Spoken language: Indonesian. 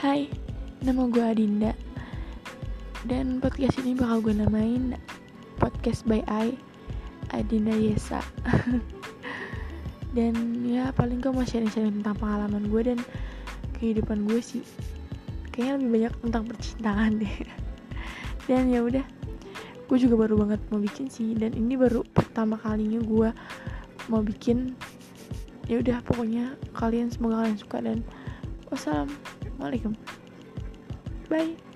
Hai, nama gue Adinda. Dan podcast ini bakal gue namain Podcast by I Adinda Yesa. Dan ya paling gue mau sharing-sharing tentang pengalaman gue dan kehidupan gue sih. Kayaknya lebih banyak tentang percintaan deh. Dan ya udah gue juga baru banget mau bikin sih. Dan ini baru pertama kalinya gue mau bikin. Ya udah pokoknya kalian semoga kalian suka dan wassalamualaikum bye